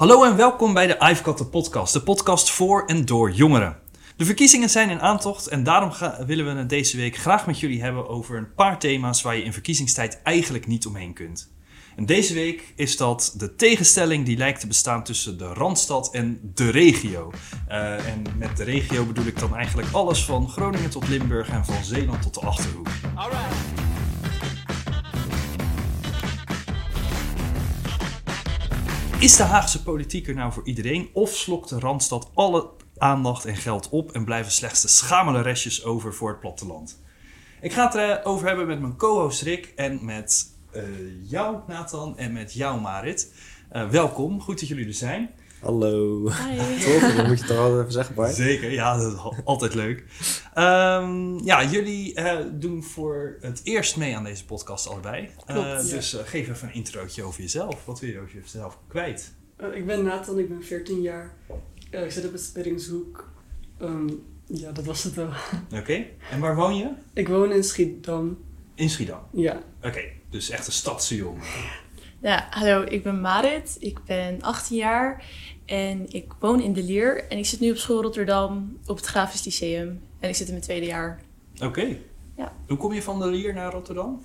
Hallo en welkom bij de I've Got The Podcast, de podcast voor en door jongeren. De verkiezingen zijn in aantocht en daarom willen we het deze week graag met jullie hebben over een paar thema's waar je in verkiezingstijd eigenlijk niet omheen kunt. En deze week is dat de tegenstelling die lijkt te bestaan tussen de Randstad en de regio. Eh, en met de regio bedoel ik dan eigenlijk alles van Groningen tot Limburg en van Zeeland tot de Achterhoek. Is de Haagse politiek er nou voor iedereen of slokt de Randstad alle aandacht en geld op en blijven slechts de schamele restjes over voor het platteland? Ik ga het erover hebben met mijn co-host Rick en met eh, jou Nathan en met jou Marit. Eh, welkom, goed dat jullie er zijn. Hallo. Hi. Toch? Dat moet je toch altijd even zeggen, Bart? Zeker, ja, dat is al- altijd leuk. Ehm, ja, jullie eh, doen voor het eerst mee aan deze podcast allebei. Eh, Klopt. dus eh, geef even een introotje over jezelf. Wat wil je over jezelf kwijt? Eh, ik ben Nathan, ik ben 14 jaar. Eh, ik zit op het Spittingshoek. Ehm, ja, dat was het wel. Oké, en waar woon je? Ik woon in Schiedam. In Schiedam. Ja. Oké, dus echt een stadse jongen. Ja, hallo, ik ben Marit. Ik ben 18 jaar en ik woon in De Lier. En ik zit nu op school Rotterdam op het Grafisch Lyceum. En ik zit in mijn tweede jaar. Oké. Ja. Hoe kom je van de Lier naar Rotterdam?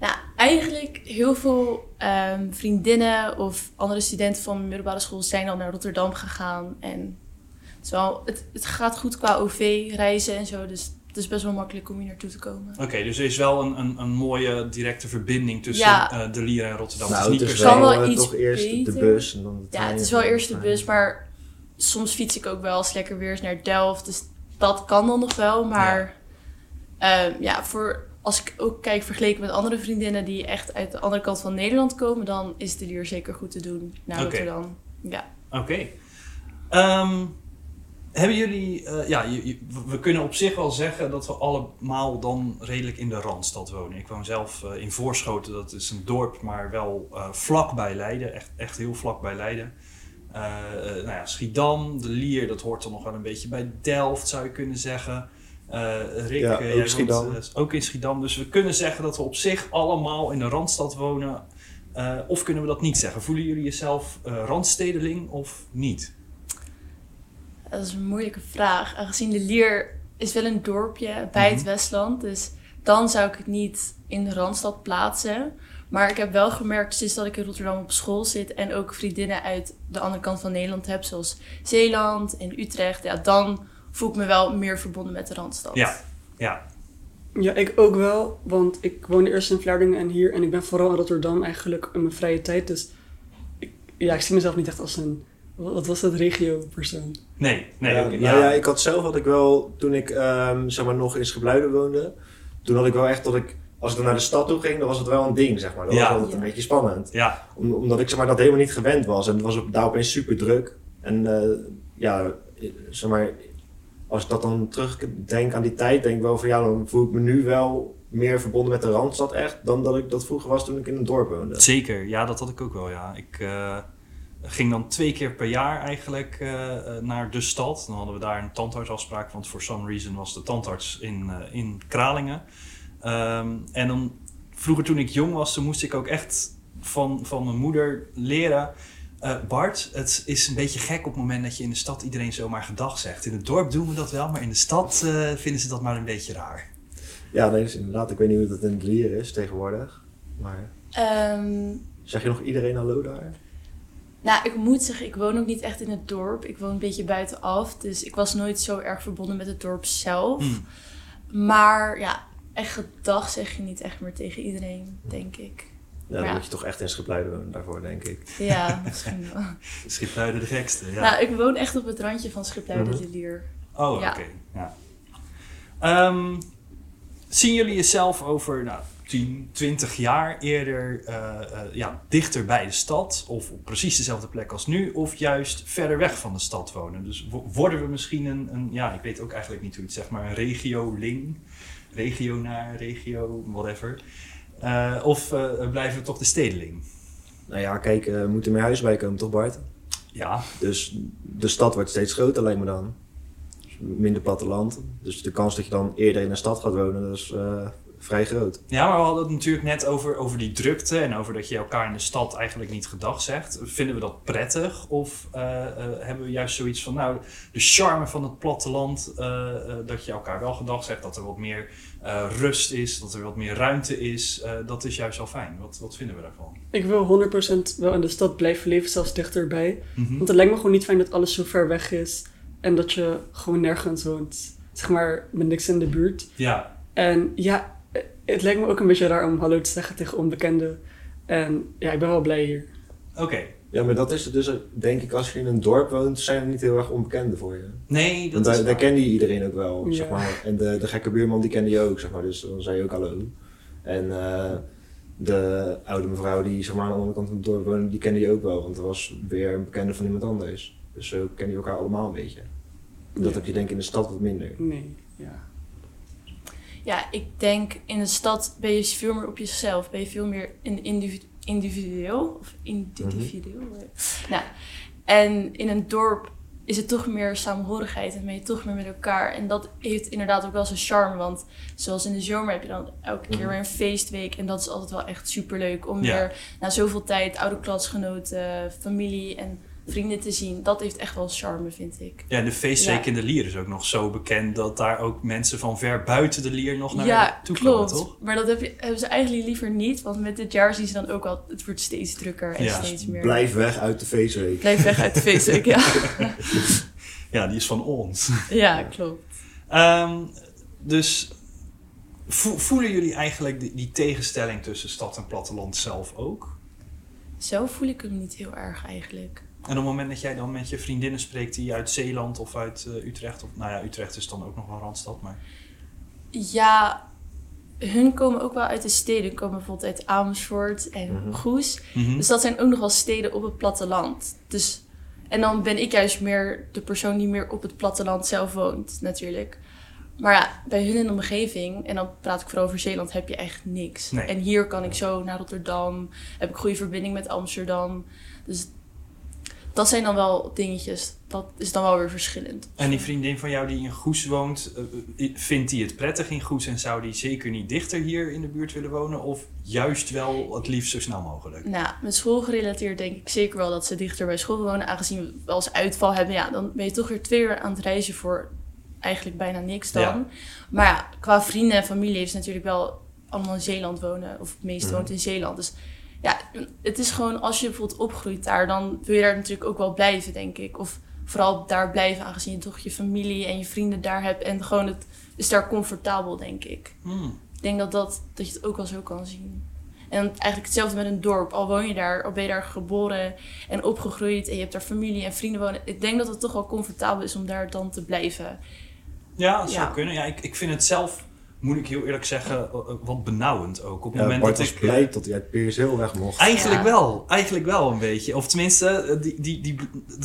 Nou, eigenlijk heel veel ehm, vriendinnen of andere studenten van mijn middelbare school zijn al naar Rotterdam gegaan. En het, wel, het, het gaat goed qua OV-reizen en zo. Dus het is best wel makkelijk om hier naartoe te komen. Oké, dus er is wel een, een, een mooie directe verbinding tussen Ja. eh, de Lier en Rotterdam. Nou, het is het wel, wel eh, iets toch eerst de bus en dan de Ja, trein het is wel eerst de bus, maar soms fiets ik ook wel als het lekker weer is naar Delft. Dus dat kan dan nog wel. Maar ja, ja voor, als ik ook kijk vergeleken met andere vriendinnen die echt uit de andere kant van Nederland komen, dan is de Lier zeker goed te doen naar. Rotterdam. Ja. Oké. Ehm, hebben jullie... eh, ja, je- je- we kunnen op zich wel zeggen dat we allemaal dan redelijk in de Randstad wonen. Ik woon zelf eh, in Voorschoten, dat is een dorp, maar wel eh, vlak bij Leiden. Echt, echt heel vlak bij Leiden. Nou ja, Schiedam, de Lier, dat hoort dan nog wel een beetje bij Delft, zou je kunnen zeggen. Rick, Ja, ook jij woont, Schiedam. ook in Schiedam. Dus we kunnen zeggen dat we op zich allemaal in de Randstad wonen. Of kunnen we dat niet zeggen? Voelen jullie jezelf randstedeling of niet? Dat is een moeilijke vraag. Aangezien de Lier is wel een dorpje bij het Mhm. Westland. Dus dan zou ik het niet in de Randstad plaatsen. Maar ik heb wel gemerkt sinds dat ik in Rotterdam op school zit... en ook vriendinnen uit de andere kant van Nederland heb... zoals Zeeland en Utrecht. Ja, dan voel ik me wel meer verbonden met de Randstad. Ja, ja. Ja, ik ook wel. Want ik woonde eerst in Vlaardingen en hier. En ik ben vooral in Rotterdam eigenlijk in mijn vrije tijd. Dus ik, ja, ik zie mezelf niet echt als een... Wat was dat? Regio-persoon. Nee, nee. ja, nou ja, ik had zelf had ik wel, toen ik ehm, zeg maar nog in Schipluiden woonde, toen had ik wel echt dat ik, als ik dan naar de stad toe ging, dan was het wel een ding, zeg maar. Dat Ja. was altijd Ja. een beetje spannend. Ja, Om, omdat ik zeg maar dat helemaal niet gewend was. En het was op, daar opeens super druk. En eh, ja, zeg maar, als ik dat dan terugdenk aan die tijd, denk ik wel van ja, dan voel ik me nu wel meer verbonden met de Randstad echt, dan dat ik dat vroeger was toen ik in een dorp woonde. zeker. Ja, dat had ik ook wel, ja. Ik eh, ging dan twee keer per jaar eigenlijk eh, eh, naar de stad. Dan hadden we daar een tandartsafspraak, want for some reason was de tandarts in, eh, in Kralingen. Ehm, en dan, vroeger toen ik jong was, toen moest ik ook echt van, van mijn moeder leren... eh, Bart, het is een beetje gek op het moment dat je in de stad iedereen zomaar gedag zegt. In het dorp doen we dat wel, maar in de stad eh, vinden ze dat maar een beetje raar. Ja, nee, dus inderdaad. Ik weet niet hoe dat in het Lier is tegenwoordig. Maar Ehm, zeg je nog iedereen hallo daar? Nou, ik moet zeggen, ik woon ook niet echt in het dorp. Ik woon een beetje buitenaf. Dus ik was nooit zo erg verbonden met het dorp zelf. Hmm. Maar ja, echt gedag zeg je niet echt meer tegen iedereen, denk ik. Ja, dan Ja. moet je toch echt in Schipluiden wonen daarvoor, denk ik. Ja, misschien wel. Schipluiden de gekste, ja. Nou, ik woon echt op het randje van Schipluiden Mhm. de Lier. Oh, Ja. oké. Ja. Ehm, zien jullie jezelf over nou, 10, 20 jaar eerder eh, eh, ja, dichter bij de stad? Of op precies dezelfde plek als nu? Of juist verder weg van de stad wonen? Dus wo- worden we misschien een, een ja, ik weet ook eigenlijk niet hoe je het zegt, maar een regio-ling? Regio naar regio, whatever. Eh, of blijven we toch de stedeling? Nou ja, kijk, er moeten meer huizen bij komen, toch Bart? Ja, Dus de stad wordt steeds groter, lijkt me dan. Dus minder platteland. Dus de kans dat je dan eerder in een stad gaat wonen, dat is vrij groot. Ja, maar we hadden het natuurlijk net over, over die drukte en over dat je elkaar in de stad eigenlijk niet gedag zegt. Vinden we dat prettig? Of eh, eh, hebben we juist zoiets van, nou, de charme van het platteland, eh, eh, dat je elkaar wel gedag zegt, dat er wat meer eh, rust is, dat er wat meer ruimte is, eh, dat is juist wel fijn. Wat, wat vinden we daarvan? Ik wil 100% wel in de stad blijven leven, zelfs dichterbij. Mhm. Want het lijkt me gewoon niet fijn dat alles zo ver weg is. En dat je gewoon nergens woont. Zeg maar, met niks in de buurt. Ja, En ja, het lijkt me ook een beetje raar om hallo te zeggen tegen onbekenden. En ja, ik ben wel blij hier. oké. Ja, maar dat is het dus, denk ik, als je in een dorp woont, zijn er niet heel erg onbekenden voor je. Nee, dat Want is daar, daar waar. kende je iedereen ook wel, Ja. zeg maar. En de, de gekke buurman, die kende je ook, zeg maar. Dus dan zei je ook hallo. En eh, de oude mevrouw die zeg maar, aan de andere kant van het dorp woonde, die kende je ook wel. Want er was weer een bekende van iemand anders. Dus zo kennen je elkaar allemaal een beetje. Dat Ja. heb je denk ik in de stad wat minder. Nee, ja. Ja, ik denk in de stad ben je veel meer op jezelf. Ben je veel meer in individu individueel. Of individueel. Nou, en in een dorp is het toch meer samenhorigheid en ben je toch meer met elkaar. En dat heeft inderdaad ook wel zijn charme. Want zoals in de zomer heb je dan elke keer Mhm. weer een feestweek. En dat is altijd wel echt superleuk. Om Ja. weer na zoveel tijd oude klasgenoten, familie en vrienden te zien. Dat heeft echt wel charme, vind ik. Ja, de feestweek Ja. in de Lier is ook nog zo bekend dat daar ook mensen van ver buiten de Lier nog naar ja, toe komen, klopt. toch? Maar dat heb je, hebben ze eigenlijk liever niet. Want met dit jaar zien ze dan ook al, het wordt steeds drukker en Ja. steeds meer. Blijf weg uit de feestweek. Blijf weg uit de feestweek, ja. Ja, die is van ons. ja, klopt. Ehm, dus vo- voelen jullie eigenlijk die, die tegenstelling tussen stad en platteland zelf ook? Zo voel ik hem niet heel erg eigenlijk. En op het moment dat jij dan met je vriendinnen spreekt die uit Zeeland of uit eh, Utrecht, of nou ja, Utrecht is dan ook nog wel Randstad, maar Ja, hun komen ook wel uit de steden. Komen bijvoorbeeld uit Amersfoort en Mhm. Goes. Mhm. Dus dat zijn ook nog wel steden op het platteland. Dus, en dan ben ik juist meer de persoon die meer op het platteland zelf woont, natuurlijk. Maar ja, bij hun in de omgeving, en dan praat ik vooral over Zeeland, heb je echt niks. Nee. En hier kan ik zo naar Rotterdam, heb ik goede verbinding met Amsterdam. Dus dat zijn dan wel dingetjes. Dat is dan wel weer verschillend. En die vriendin van jou die in Goes woont, eh, eh, vindt die het prettig in Goes en zou die zeker niet dichter hier in de buurt willen wonen? Of juist wel het liefst zo snel mogelijk? Nou, met school gerelateerd denk ik zeker wel dat ze dichter bij school wonen. Aangezien we wel eens uitval hebben, ja, dan ben je toch weer twee uur aan het reizen voor eigenlijk bijna niks dan. Ja. Maar ja, qua vrienden en familie heeft ze natuurlijk wel allemaal in Zeeland wonen. Of het meeste Mhm. woont in Zeeland. Dus ja, het is gewoon als je bijvoorbeeld opgroeit daar, dan wil je daar natuurlijk ook wel blijven, denk ik. Of vooral daar blijven, aangezien je toch je familie en je vrienden daar hebt. En gewoon het is daar comfortabel, denk ik. Hmm. Ik denk dat, dat, dat je het ook wel zo kan zien. En eigenlijk hetzelfde met een dorp. Al woon je daar, al ben je daar geboren en opgegroeid en je hebt daar familie en vrienden wonen. Ik denk dat het toch wel comfortabel is om daar dan te blijven. Ja, dat zou Ja. kunnen. Ja, ik, ik vind het zelf, moet ik heel eerlijk zeggen, eh, eh, wat benauwend ook. Op het Ja, moment Bart dat was ik... eh, blij dat hij uit Peerseel weg mocht. Eigenlijk Ja. wel, eigenlijk wel een beetje. Of tenminste, eh, die, die, die,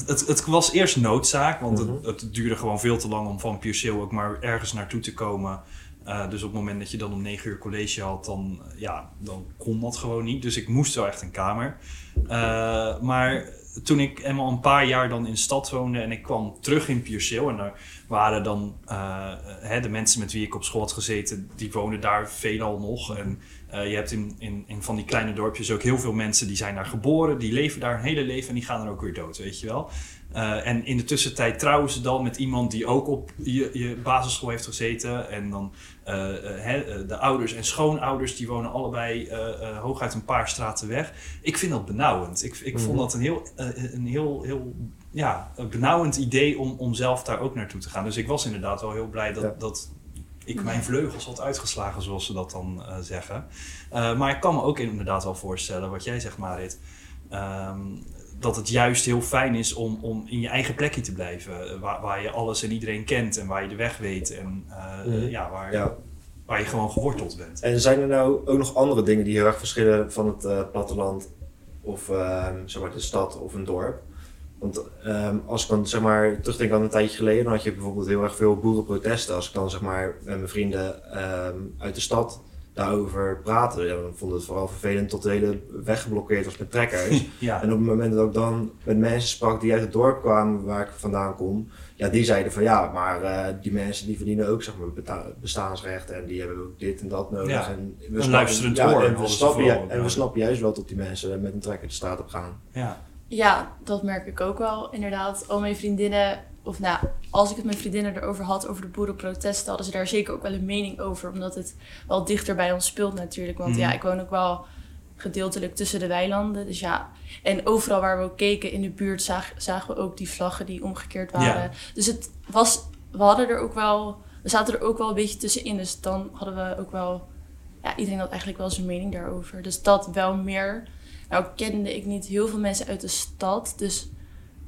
het, het was eerst noodzaak, want Mhm. het, het duurde gewoon veel te lang om van Pierceel ook maar ergens naartoe te komen. Eh, dus op het moment dat je dan om 9 uur college had, dan, eh, ja, dan kon dat gewoon niet. Dus ik moest wel echt een kamer. Eh, maar toen ik eenmaal een paar jaar dan in de stad woonde en ik kwam terug in Pierceel en er waren dan eh, hè, de mensen met wie ik op school had gezeten, die woonden daar veelal nog. En eh, je hebt in, in, in van die kleine dorpjes ook heel veel mensen die zijn daar geboren, die leven daar een hele leven en die gaan er ook weer dood, weet je wel. Eh, en in de tussentijd trouwen ze dan met iemand die ook op je, je basisschool heeft gezeten. En dan de ouders en schoonouders, die wonen allebei eh, eh, hooguit een paar straten weg. Ik vind dat benauwend. Ik, ik vond Mhm. dat een heel, eh, een heel, heel ja, een benauwend idee om, om zelf daar ook naartoe te gaan. Dus ik was inderdaad wel heel blij dat, Ja. dat ik mijn vleugels had uitgeslagen, zoals ze dat dan eh, zeggen. Eh, maar ik kan me ook inderdaad wel voorstellen, wat jij zegt Marit, ehm, dat het juist heel fijn is om, om in je eigen plekje te blijven. eh, Waar, waar je alles en iedereen kent en waar je de weg weet en eh, Mhm. ja, waar, Ja. waar je gewoon geworteld bent. En zijn er nou ook nog andere dingen die heel erg verschillen van het eh, platteland of ehm, zeg maar de stad of een dorp? Want ehm, als ik dan zeg maar terugdenk aan een tijdje geleden, dan had je bijvoorbeeld heel erg veel boerenprotesten. Als ik dan zeg maar met mijn vrienden ehm, uit de stad daarover praten. Ja, dan vond het vooral vervelend tot de hele weg geblokkeerd was met trekkers. Ja, En op het moment dat ik dan met mensen sprak die uit het dorp kwamen waar ik vandaan kom, ja, die zeiden van ja, maar eh, die mensen die verdienen ook zeg maar bestaansrechten en die hebben ook dit en dat nodig. Ja, En we snappen- luisterend ja, oor en we, snappen, en we snappen juist wel dat die mensen met een trekker de straat op gaan. ja. Ja, dat merk ik ook wel. Inderdaad, al mijn vriendinnen, of nou, als ik het met vriendinnen erover had, over de boerenprotesten, hadden ze daar zeker ook wel een mening over. Omdat het wel dichter bij ons speelt natuurlijk. Want ja, ik woon ook wel gedeeltelijk tussen de weilanden. Dus ja, en overal waar we ook keken in de buurt zag- zagen we ook die vlaggen die omgekeerd waren. Ja. Dus het was, we hadden er ook wel, we zaten er ook wel een beetje tussenin. Dus dan hadden we ook wel, ja, iedereen had eigenlijk wel zijn mening daarover. Dus dat wel meer. Nou kende ik niet heel veel mensen uit de stad, dus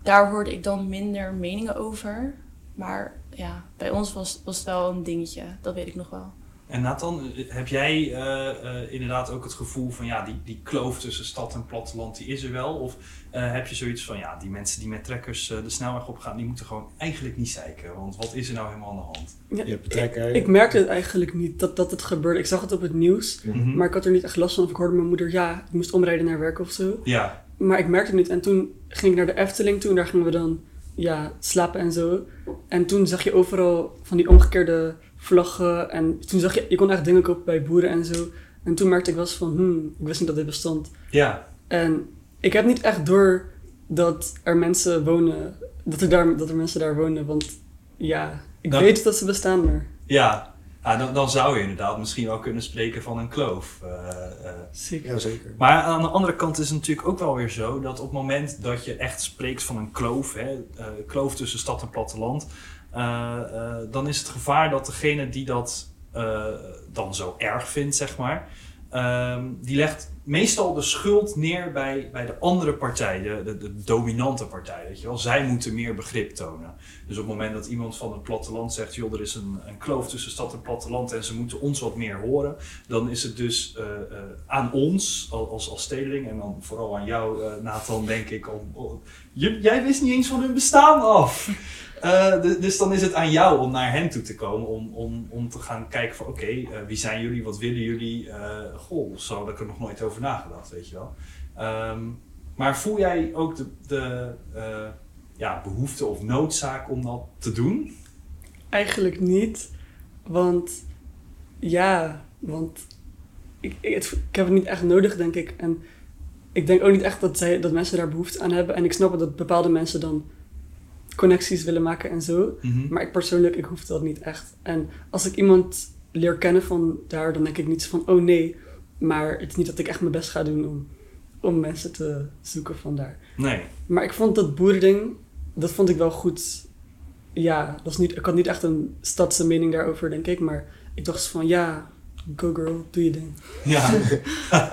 daar hoorde ik dan minder meningen over. Maar ja, bij ons was, was het wel een dingetje, dat weet ik nog wel. En Nathan, heb jij eh, eh, inderdaad ook het gevoel van ja, die, die kloof tussen stad en platteland, die is er wel? Of eh, heb je zoiets van ja, die mensen die met trekkers de snelweg op gaan, die moeten gewoon eigenlijk niet zeiken? Want wat is er nou helemaal aan de hand? Ja, Je hebt een trekker. Ik merkte het eigenlijk niet dat, dat het gebeurde. Ik zag het op het nieuws, Mhm. maar ik had er niet echt last van. Of ik hoorde mijn moeder, ja, ik moest omrijden naar werk of zo. Ja, Maar ik merkte het niet. En toen ging ik naar de Efteling toe en daar gingen we dan ja, slapen en zo. En toen zag je overal van die omgekeerde vlaggen. En toen zag je, je kon echt dingen kopen bij boeren en zo. En toen merkte ik wel eens van, hmm, ik wist niet dat dit bestond. ja, En ik heb niet echt door dat er mensen wonen, dat er, daar, dat er mensen daar wonen. Want ja, ik weet dat ze bestaan, maar ja. Ah, dan, dan zou je inderdaad misschien wel kunnen spreken van een kloof. eh, eh. zeker. Ja, zeker. Maar aan de andere kant is het natuurlijk ook wel weer zo dat op het moment dat je echt spreekt van een kloof, hè, eh, kloof tussen stad en platteland, dan is het gevaar dat degene die dat eh, dan zo erg vindt, zeg maar, ehm, die legt meestal de schuld neer bij, bij de andere partij, de, de, dominante partij. Weet je wel? Zij moeten meer begrip tonen. Dus op het moment dat iemand van het platteland zegt, joh, er is een, een kloof tussen stad en platteland en ze moeten ons wat meer horen, dan is het dus eh, eh, aan ons al- als, als stedeling en dan vooral aan jou, eh, Nathan, denk ik. Om, jij wist niet eens van hun bestaan af. Eh, de- dus dan is het aan jou om naar hen toe te komen, om, om, om te gaan kijken van oké, eh, wie zijn jullie, wat willen jullie? Eh, goh, zo had ik er nog nooit over nagedacht, weet je wel. Ehm, maar voel jij ook de, de ja, behoefte of noodzaak om dat te doen? Eigenlijk niet, want ja, want ik, ik, het- ik heb het niet echt nodig, denk ik. En ik denk ook niet echt dat, zij, dat mensen daar behoefte aan hebben. En ik snap dat bepaalde mensen dan connecties willen maken en zo. Maar ik persoonlijk, ik hoef dat niet echt. En als ik iemand leer kennen van daar, dan denk ik niet zo van, oh nee. Maar het is niet dat ik echt mijn best ga doen om, om mensen te zoeken van daar. Nee. Maar ik vond dat boerending, dat vond ik wel goed. Ja, dat is niet, ik had niet echt een stadse mening daarover, denk ik. Maar ik dacht van, ja, go girl, doe je ding. Ja.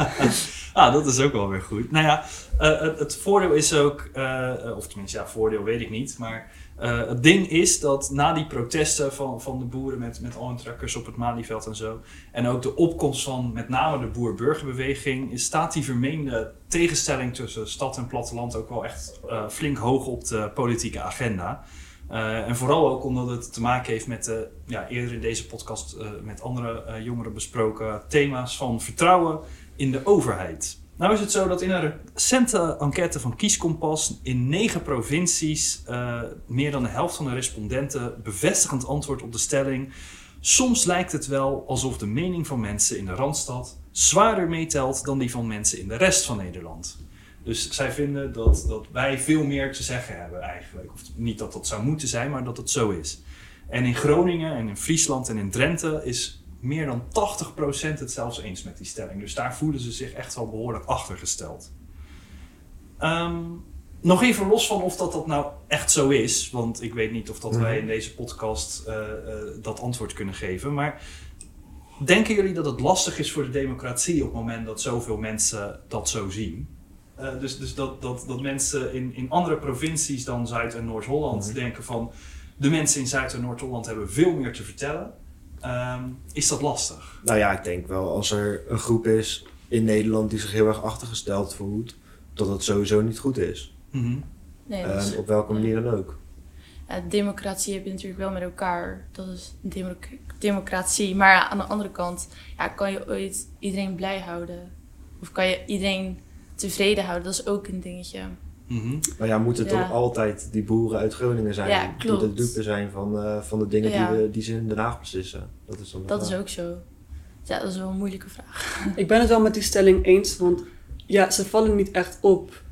ah, dat is ook wel weer goed. Nou ja, eh, het, voordeel is ook, eh, of tenminste, ja, voordeel weet ik niet. Maar eh, het ding is dat na die protesten van, van de boeren met, met al op het Malieveld en zo. En ook de opkomst van met name de boer-burgerbeweging. Staat die vermeende tegenstelling tussen stad en platteland ook wel echt flink hoog op de politieke agenda. Eh, en vooral ook omdat het te maken heeft met de, ja, eerder in deze podcast eh, met andere jongeren besproken thema's van vertrouwen in de overheid. Nou is het zo dat in een recente enquête van Kieskompas in negen provincies meer dan de helft van de respondenten bevestigend antwoord op de stelling. Soms lijkt het wel alsof de mening van mensen in de Randstad zwaarder meetelt dan die van mensen in de rest van Nederland. Dus zij vinden dat, dat wij veel meer te zeggen hebben eigenlijk. Of niet dat dat zou moeten zijn, maar dat het zo is. En in Groningen en in Friesland en in Drenthe is meer dan 80% het zelfs eens met die stelling. Dus daar voelen ze zich echt wel behoorlijk achtergesteld. Ehm, nog even los van of dat, dat nou echt zo is. Want ik weet niet of dat Mhm. wij in deze podcast eh, eh, dat antwoord kunnen geven. Maar denken jullie dat het lastig is voor de democratie op het moment dat zoveel mensen dat zo zien? Eh, dus dus dat, dat, dat mensen in, in andere provincies dan Zuid- en Noord-Holland Mhm. denken van... de mensen in Zuid- en Noord-Holland hebben veel meer te vertellen. Ehm, is dat lastig? Nou ja, ik denk wel als er een groep is in Nederland die zich heel erg achtergesteld voelt, dat dat sowieso niet goed is. Mhm. Nee, is- Ehm, op welke manier dan ook. Ja, democratie heb je natuurlijk wel met elkaar. Dat is democ- democratie. Maar ja, aan de andere kant ja, kan je ooit iedereen blij houden. Of kan je iedereen tevreden houden. Dat is ook een dingetje. Mhm. Maar ja, moeten Ja. toch altijd die boeren uit Groningen zijn Ja, die de dupe zijn van, eh, van de dingen Ja. die, we, die ze in Den Haag beslissen? Dat is dan Dat is ook zo. Ja, dat is wel een moeilijke vraag. Ik ben het wel met die stelling eens, want ja, ze vallen niet echt op.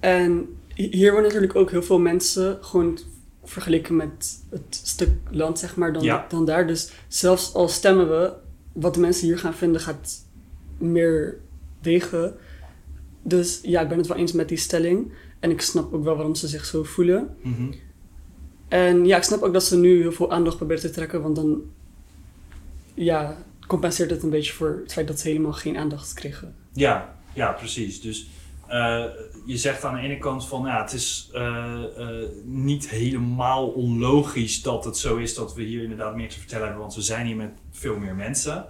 En hi- hier worden natuurlijk ook heel veel mensen gewoon vergeleken met het stuk land, zeg maar, dan, Ja. dan daar. Dus zelfs al stemmen we, wat de mensen hier gaan vinden gaat meer wegen. Dus ja, ik ben het wel eens met die stelling. En ik snap ook wel waarom ze zich zo voelen. Mhm. En ja, ik snap ook dat ze nu heel veel aandacht proberen te trekken, want dan ja, compenseert het een beetje voor het feit dat ze helemaal geen aandacht kregen. Ja, ja, precies. Dus eh, je zegt aan de ene kant van ja, het is eh, eh, niet helemaal onlogisch dat het zo is dat we hier inderdaad meer te vertellen hebben, want we zijn hier met veel meer mensen.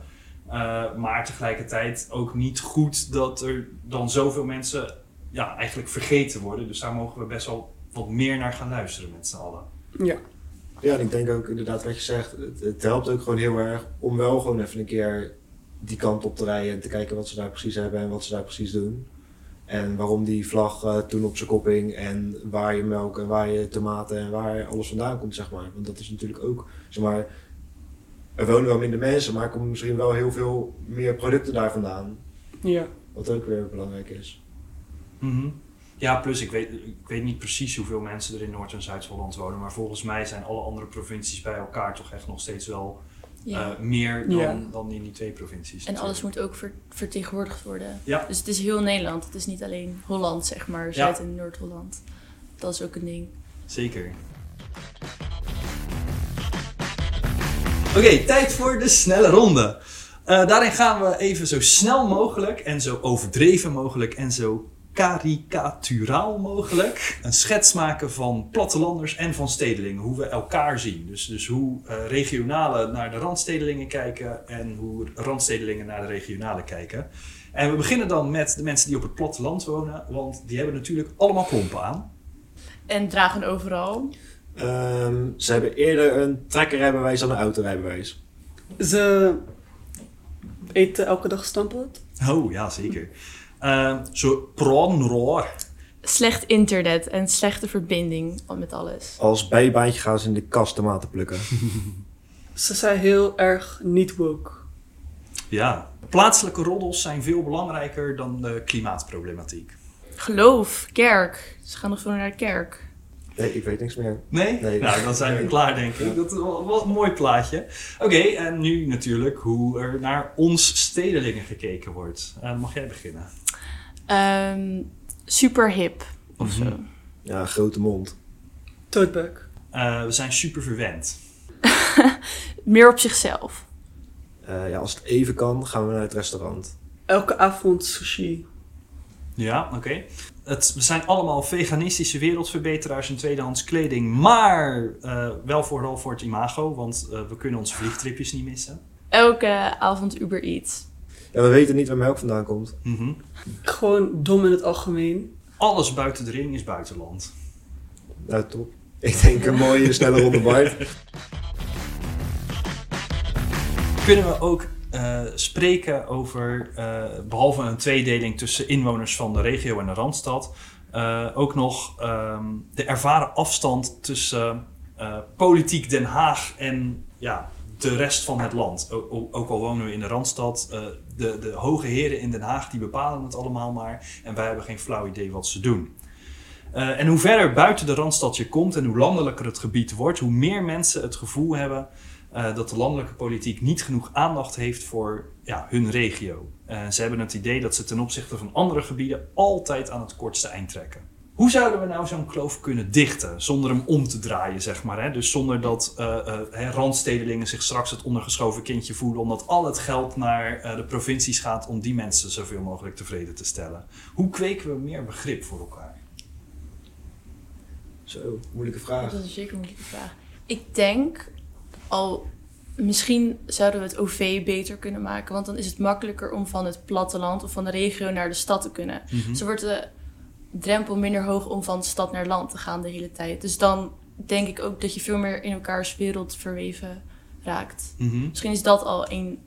Eh, maar tegelijkertijd ook niet goed dat er dan zoveel mensen ja, eigenlijk vergeten worden. Dus daar mogen we best wel wat meer naar gaan luisteren met z'n allen. Ja. Ja, en ik denk ook inderdaad wat je zegt, het, het helpt ook gewoon heel erg om wel gewoon even een keer die kant op te rijden en te kijken wat ze daar precies hebben en wat ze daar precies doen. En waarom die vlag eh, toen op zijn kop hing en waar je melk en waar je tomaten en waar alles vandaan komt, zeg maar. Want dat is natuurlijk ook, zeg maar, er wonen wel minder mensen, maar er komen misschien wel heel veel meer producten daar vandaan. Ja. Wat ook weer belangrijk is. Mhm. Ja, plus ik weet, ik weet niet precies hoeveel mensen er in Noord- en Zuid-Holland wonen, maar volgens mij zijn alle andere provincies bij elkaar toch echt nog steeds wel Ja. eh, meer dan, Ja. dan in die twee provincies. en alles moet ook ver- vertegenwoordigd worden. Ja. Dus het is heel Nederland. Het is niet alleen Holland, zeg maar. Zuid- en Noord-Holland. Dat is ook een ding. Zeker. Oké, tijd voor de snelle ronde. Eh, daarin gaan we even zo snel mogelijk en zo overdreven mogelijk en zo karikaturaal mogelijk een schets maken van plattelanders en van stedelingen. Hoe we elkaar zien. Dus, dus hoe eh, regionale naar de randstedelingen kijken en hoe randstedelingen naar de regionale kijken. En we beginnen dan met de mensen die op het platteland wonen, want die hebben natuurlijk allemaal klompen aan. En dragen overal. Ehm, ze hebben eerder een trekkerrijbewijs dan een autorijbewijs. Ze eten elke dag stamppot. Oh, ja, zeker. Eh, zo praten raar. Slecht internet en slechte verbinding met alles. Als bijbaantje gaan ze in de kast tomaten plukken. Ze zijn heel erg niet woke. Ja. Plaatselijke roddels zijn veel belangrijker dan de klimaatproblematiek. Geloof, kerk. Ze gaan nog veel naar de kerk. Nee, ik weet niks meer. Nee? Nee. Nou, dan zijn we Nee. klaar, denk ik. Dat is wel, wel een mooi plaatje. Oké, en nu natuurlijk hoe er naar ons stedelingen gekeken wordt. Eh, mag jij beginnen. Ehm, super hip of Mhm. zo. Ja, grote mond. Toadbug. Eh, we zijn super verwend. Meer op zichzelf. Eh, ja, als het even kan, gaan we naar het restaurant. Elke avond sushi. Ja, oké. Het We zijn allemaal veganistische wereldverbeteraars in tweedehands kleding. Maar eh, wel vooral voor het imago, want eh, we kunnen onze vliegtripjes niet missen. Elke avond Uber Eats. Ja, we weten niet waar melk vandaan komt. Mhm. Gewoon dom in het algemeen. Alles buiten de ring is buitenland. Nou, top. Ik denk een mooie, snelle ronde Bart. Kunnen we ook eh, spreken over, eh, behalve een tweedeling tussen inwoners van de regio en de Randstad, eh, ook nog ehm, de ervaren afstand tussen politiek Den Haag en ja, de rest van het land. Ook al wonen we in de Randstad, de, de hoge heren in Den Haag die bepalen het allemaal maar en wij hebben geen flauw idee wat ze doen. Eh, en hoe verder buiten de Randstad je komt en hoe landelijker het gebied wordt, hoe meer mensen het gevoel hebben eh, dat de landelijke politiek niet genoeg aandacht heeft voor ja, hun regio. Eh, ze hebben het idee dat ze ten opzichte van andere gebieden altijd aan het kortste eind trekken. Hoe zouden we nou zo'n kloof kunnen dichten zonder hem om te draaien, zeg maar? Hè? Dus zonder dat randstedelingen zich straks het ondergeschoven kindje voelen, omdat al het geld naar de provincies gaat om die mensen zoveel mogelijk tevreden te stellen. Hoe kweken we meer begrip voor elkaar? Zo, moeilijke vraag. Dat is zeker een moeilijke vraag. Ik denk al, misschien zouden we het OV beter kunnen maken. Want dan is het makkelijker om van het platteland of van de regio naar de stad te kunnen. Mhm. Zo wordt de drempel minder hoog om van stad naar land te gaan de hele tijd. Dus dan denk ik ook dat je veel meer in elkaars wereld verweven raakt. Mhm. Misschien is dat al één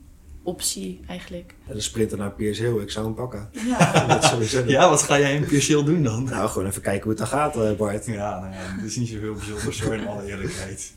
optie eigenlijk. En de sprinter naar Piers Hill, ik zou hem pakken. Ja. Dat sowieso. Ja, wat ga jij in Pierciel doen dan? Nou, gewoon even kijken hoe het dan gaat, eh, Bart. Ja, nou ja, het is niet zoveel bijzonders hoor, in alle eerlijkheid.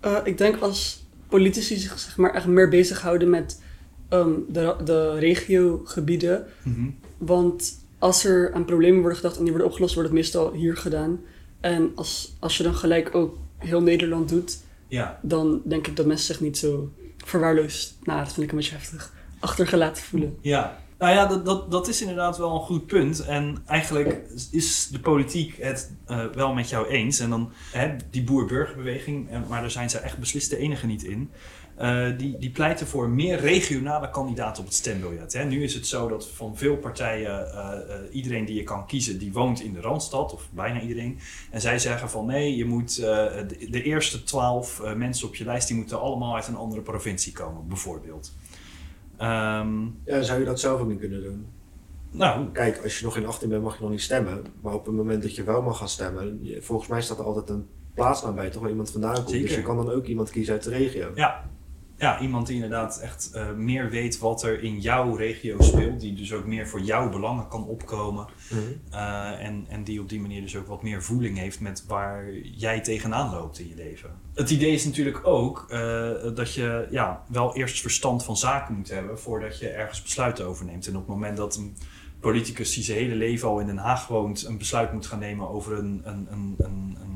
Eh, ik denk als politici zich zeg maar, echt meer bezighouden met ehm, de, de regiogebieden. Mhm. Want als er aan problemen worden gedacht en die worden opgelost, wordt het meestal hier gedaan. En als, als je dan gelijk ook heel Nederland doet, Ja, dan denk ik dat mensen zich niet zo verwaarloosd, nou dat vind ik een beetje heftig, achtergelaten voelen. ja. Nou ja, dat, dat, dat is inderdaad wel een goed punt. En eigenlijk is de politiek het eh, wel met jou eens. En dan hè, die boer-burgerbeweging, maar daar zijn ze echt beslist de enige niet in. Eh, die, die pleiten voor meer regionale kandidaten op het stembiljet. Hè. Nu is het zo dat van veel partijen eh, eh, iedereen die je kan kiezen, die woont in de Randstad, of bijna iedereen. En zij zeggen van nee, je moet de, de eerste twaalf mensen op je lijst, die moeten allemaal uit een andere provincie komen, bijvoorbeeld. Ehm, Ja, zou je dat zelf ook niet kunnen doen? nou, Kijk, als je nog geen 18 bent, mag je nog niet stemmen. Maar op het moment dat je wel mag gaan stemmen, volgens mij staat er altijd een plaatsnaam bij, toch waar iemand vandaan komt. Zeker. Dus je kan dan ook iemand kiezen uit de regio. Ja. Ja, iemand die inderdaad echt eh, meer weet wat er in jouw regio speelt. Die dus ook meer voor jouw belangen kan opkomen. Mhm. eh, en, en die op die manier dus ook wat meer voeling heeft met waar jij tegenaan loopt in je leven. Het idee is natuurlijk ook eh, dat je ja, wel eerst verstand van zaken moet hebben voordat je ergens besluiten overneemt. En op het moment dat een politicus die zijn hele leven al in Den Haag woont een besluit moet gaan nemen over een, een, een, een, een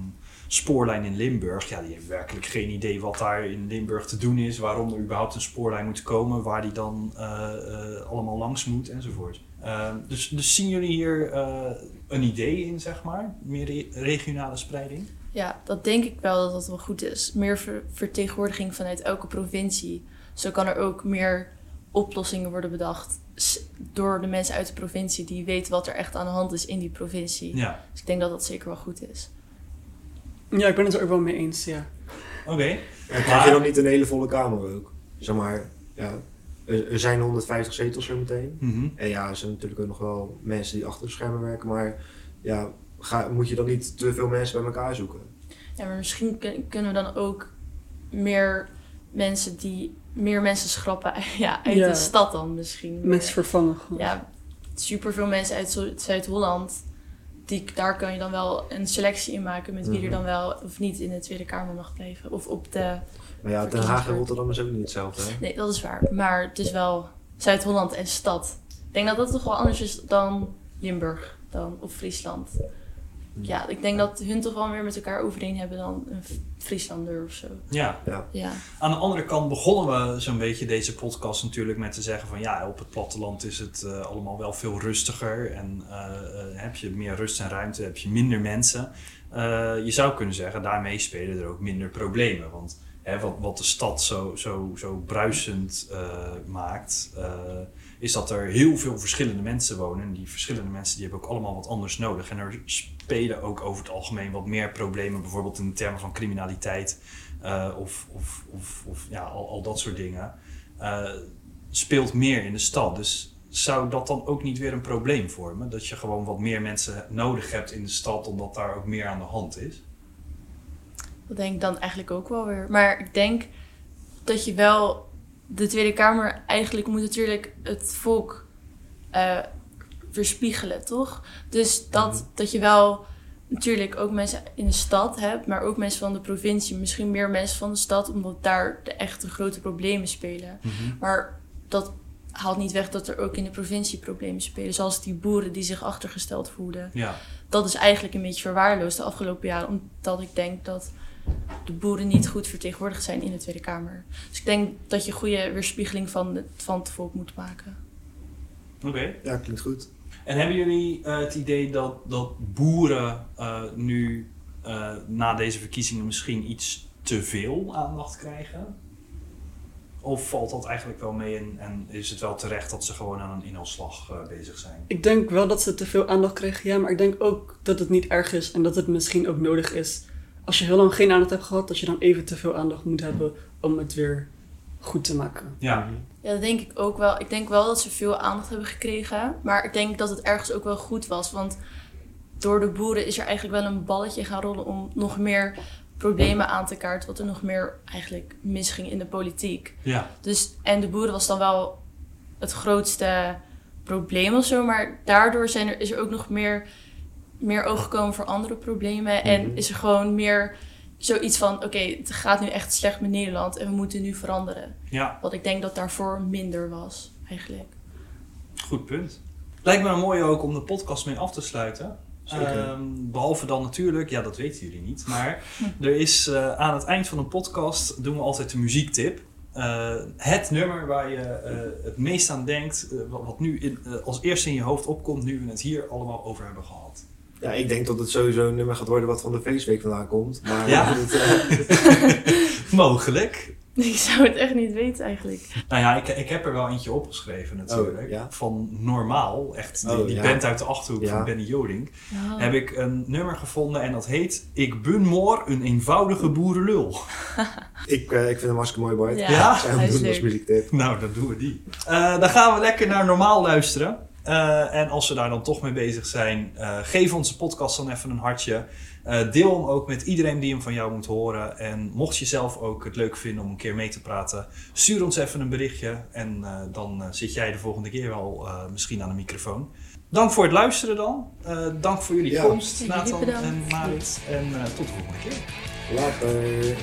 spoorlijn in Limburg. Ja, die heeft werkelijk geen idee wat daar in Limburg te doen is, waarom er überhaupt een spoorlijn moet komen, waar die dan eh, eh, allemaal langs moet enzovoort. Eh, dus, dus zien jullie hier eh, een idee in, zeg maar? Meer re- regionale spreiding? Ja, dat denk ik wel dat dat wel goed is. Meer ver- vertegenwoordiging vanuit elke provincie. Zo kan er ook meer oplossingen worden bedacht door de mensen uit de provincie die weten wat er echt aan de hand is in die provincie. Ja. Dus ik denk dat dat zeker wel goed is. Ja, ik ben het er ook wel mee eens, ja. Oké. En krijg je dan niet een hele volle kamer ook? Zeg maar, ja, er, zijn 150 zetels zo meteen. Mhm. En ja, er zijn natuurlijk ook nog wel mensen die achter de schermen werken. Maar ja, ga, moet je dan niet te veel mensen bij elkaar zoeken? Ja, maar misschien kun- kunnen we dan ook meer mensen die meer mensen schrappen ja, uit Ja. de stad dan misschien. Mensen vervangen gewoon. ja, superveel mensen uit Zuid-Holland. Die, daar kan je dan wel een selectie in maken met wie er Mhm. dan wel of niet in de Tweede Kamer mag blijven. Of op de. Maar ja, Den Haag en Rotterdam is ook niet hetzelfde. Hè? Nee, dat is waar. Maar het is wel Zuid-Holland en stad. Ik denk dat dat toch wel anders is dan Limburg dan, of Friesland. Ja, ik denk dat hun toch wel meer met elkaar overeen hebben dan een Frieslander of zo. Ja. Ja, Aan de andere kant begonnen we zo'n beetje deze podcast natuurlijk met te zeggen van ja, op het platteland is het eh, allemaal wel veel rustiger en eh, eh, heb je meer rust en ruimte, heb je minder mensen. Eh, je zou kunnen zeggen, daarmee spelen er ook minder problemen. Want wat, wat de stad zo, zo, zo bruisend eh, maakt, eh, is dat er heel veel verschillende mensen wonen. En die verschillende mensen die hebben ook allemaal wat anders nodig. En er spelen ook over het algemeen wat meer problemen, bijvoorbeeld in termen van criminaliteit. eh, of of, of, of ja, al, al dat soort dingen. speelt meer in de stad. Dus zou dat dan ook niet weer een probleem vormen? Dat je gewoon wat meer mensen nodig hebt in de stad, omdat daar ook meer aan de hand is? Dat denk ik dan eigenlijk ook wel weer. Maar ik denk dat je wel. De Tweede Kamer eigenlijk moet natuurlijk het volk eh weerspiegelen, toch? Dus dat, Mhm. dat je wel natuurlijk ook mensen in de stad hebt, maar ook mensen van de provincie. Misschien meer mensen van de stad, omdat daar de echte grote problemen spelen. Maar dat haalt niet weg dat er ook in de provincie problemen spelen. Zoals die boeren die zich achtergesteld voelden. Ja, Dat is eigenlijk een beetje verwaarloosd de afgelopen jaren. Omdat ik denk dat de boeren niet goed vertegenwoordigd zijn in de Tweede Kamer. Dus ik denk dat je goede weerspiegeling van, het van het volk moet maken. oké. Ja, klinkt goed. En hebben jullie eh, het idee dat, dat boeren eh, nu eh, na deze verkiezingen misschien iets te veel aandacht krijgen? Of valt dat eigenlijk wel mee en, en is het wel terecht dat ze gewoon aan een inhaalslag bezig zijn? Ik denk wel dat ze te veel aandacht krijgen, ja, maar ik denk ook dat het niet erg is en dat het misschien ook nodig is. Als je heel lang geen aandacht hebt gehad, dat je dan even te veel aandacht moet hebben om het weer goed te maken. Ja, Ja, dat denk ik ook wel. Ik denk wel dat ze veel aandacht hebben gekregen. Maar ik denk dat het ergens ook wel goed was. Want door de boeren is er eigenlijk wel een balletje gaan rollen om nog meer problemen aan te kaarten wat er nog meer eigenlijk misging in de politiek. Ja, Dus, en de boeren was dan wel het grootste probleem of zo, maar daardoor zijn er, is er ook nog meer, meer oog gekomen voor andere problemen. En Mhm. is er gewoon meer zoiets van, oké, het gaat nu echt slecht met Nederland en we moeten nu veranderen. ja, Wat ik denk dat daarvoor minder was, eigenlijk. goed punt. Lijkt me een mooi ook om de podcast mee af te sluiten. Ehm, behalve dan natuurlijk, ja dat weten jullie niet, maar er is eh, aan het eind van een podcast doen we altijd de muziektip. Eh, het nummer waar je eh, het meest aan denkt, wat, nu in, als eerste in je hoofd opkomt, nu we het hier allemaal over hebben gehad. Ja, ik denk dat het sowieso een nummer gaat worden wat van de feestweek vandaan komt. Maar Ja? het, eh, Mogelijk. Ik zou het echt niet weten eigenlijk. Nou ja, ik, ik heb er wel eentje opgeschreven natuurlijk. Oh, ja? Van Normaal, echt die, Oh, die ja. band uit de Achterhoek Ja. van Benny Joding. Ja. Heb ik een nummer gevonden en dat heet Ik ben moor een eenvoudige boerenlul. ik, eh, ik vind hem hartstikke mooi, Bart. Ja, hij is doen als leuk. Nou, dan doen we die. Eh, dan gaan we lekker naar normaal luisteren. Eh, en als we daar dan toch mee bezig zijn, eh, geef onze podcast dan even een hartje. Eh, deel hem ook met iedereen die hem van jou moet horen. En mocht je zelf ook het leuk vinden om een keer mee te praten, stuur ons even een berichtje. En eh, dan zit jij de volgende keer wel eh, misschien aan de microfoon. Dank voor het luisteren dan. Eh, dank voor jullie Ja. komst, Nathan en Marit. En eh, tot de volgende keer. Later.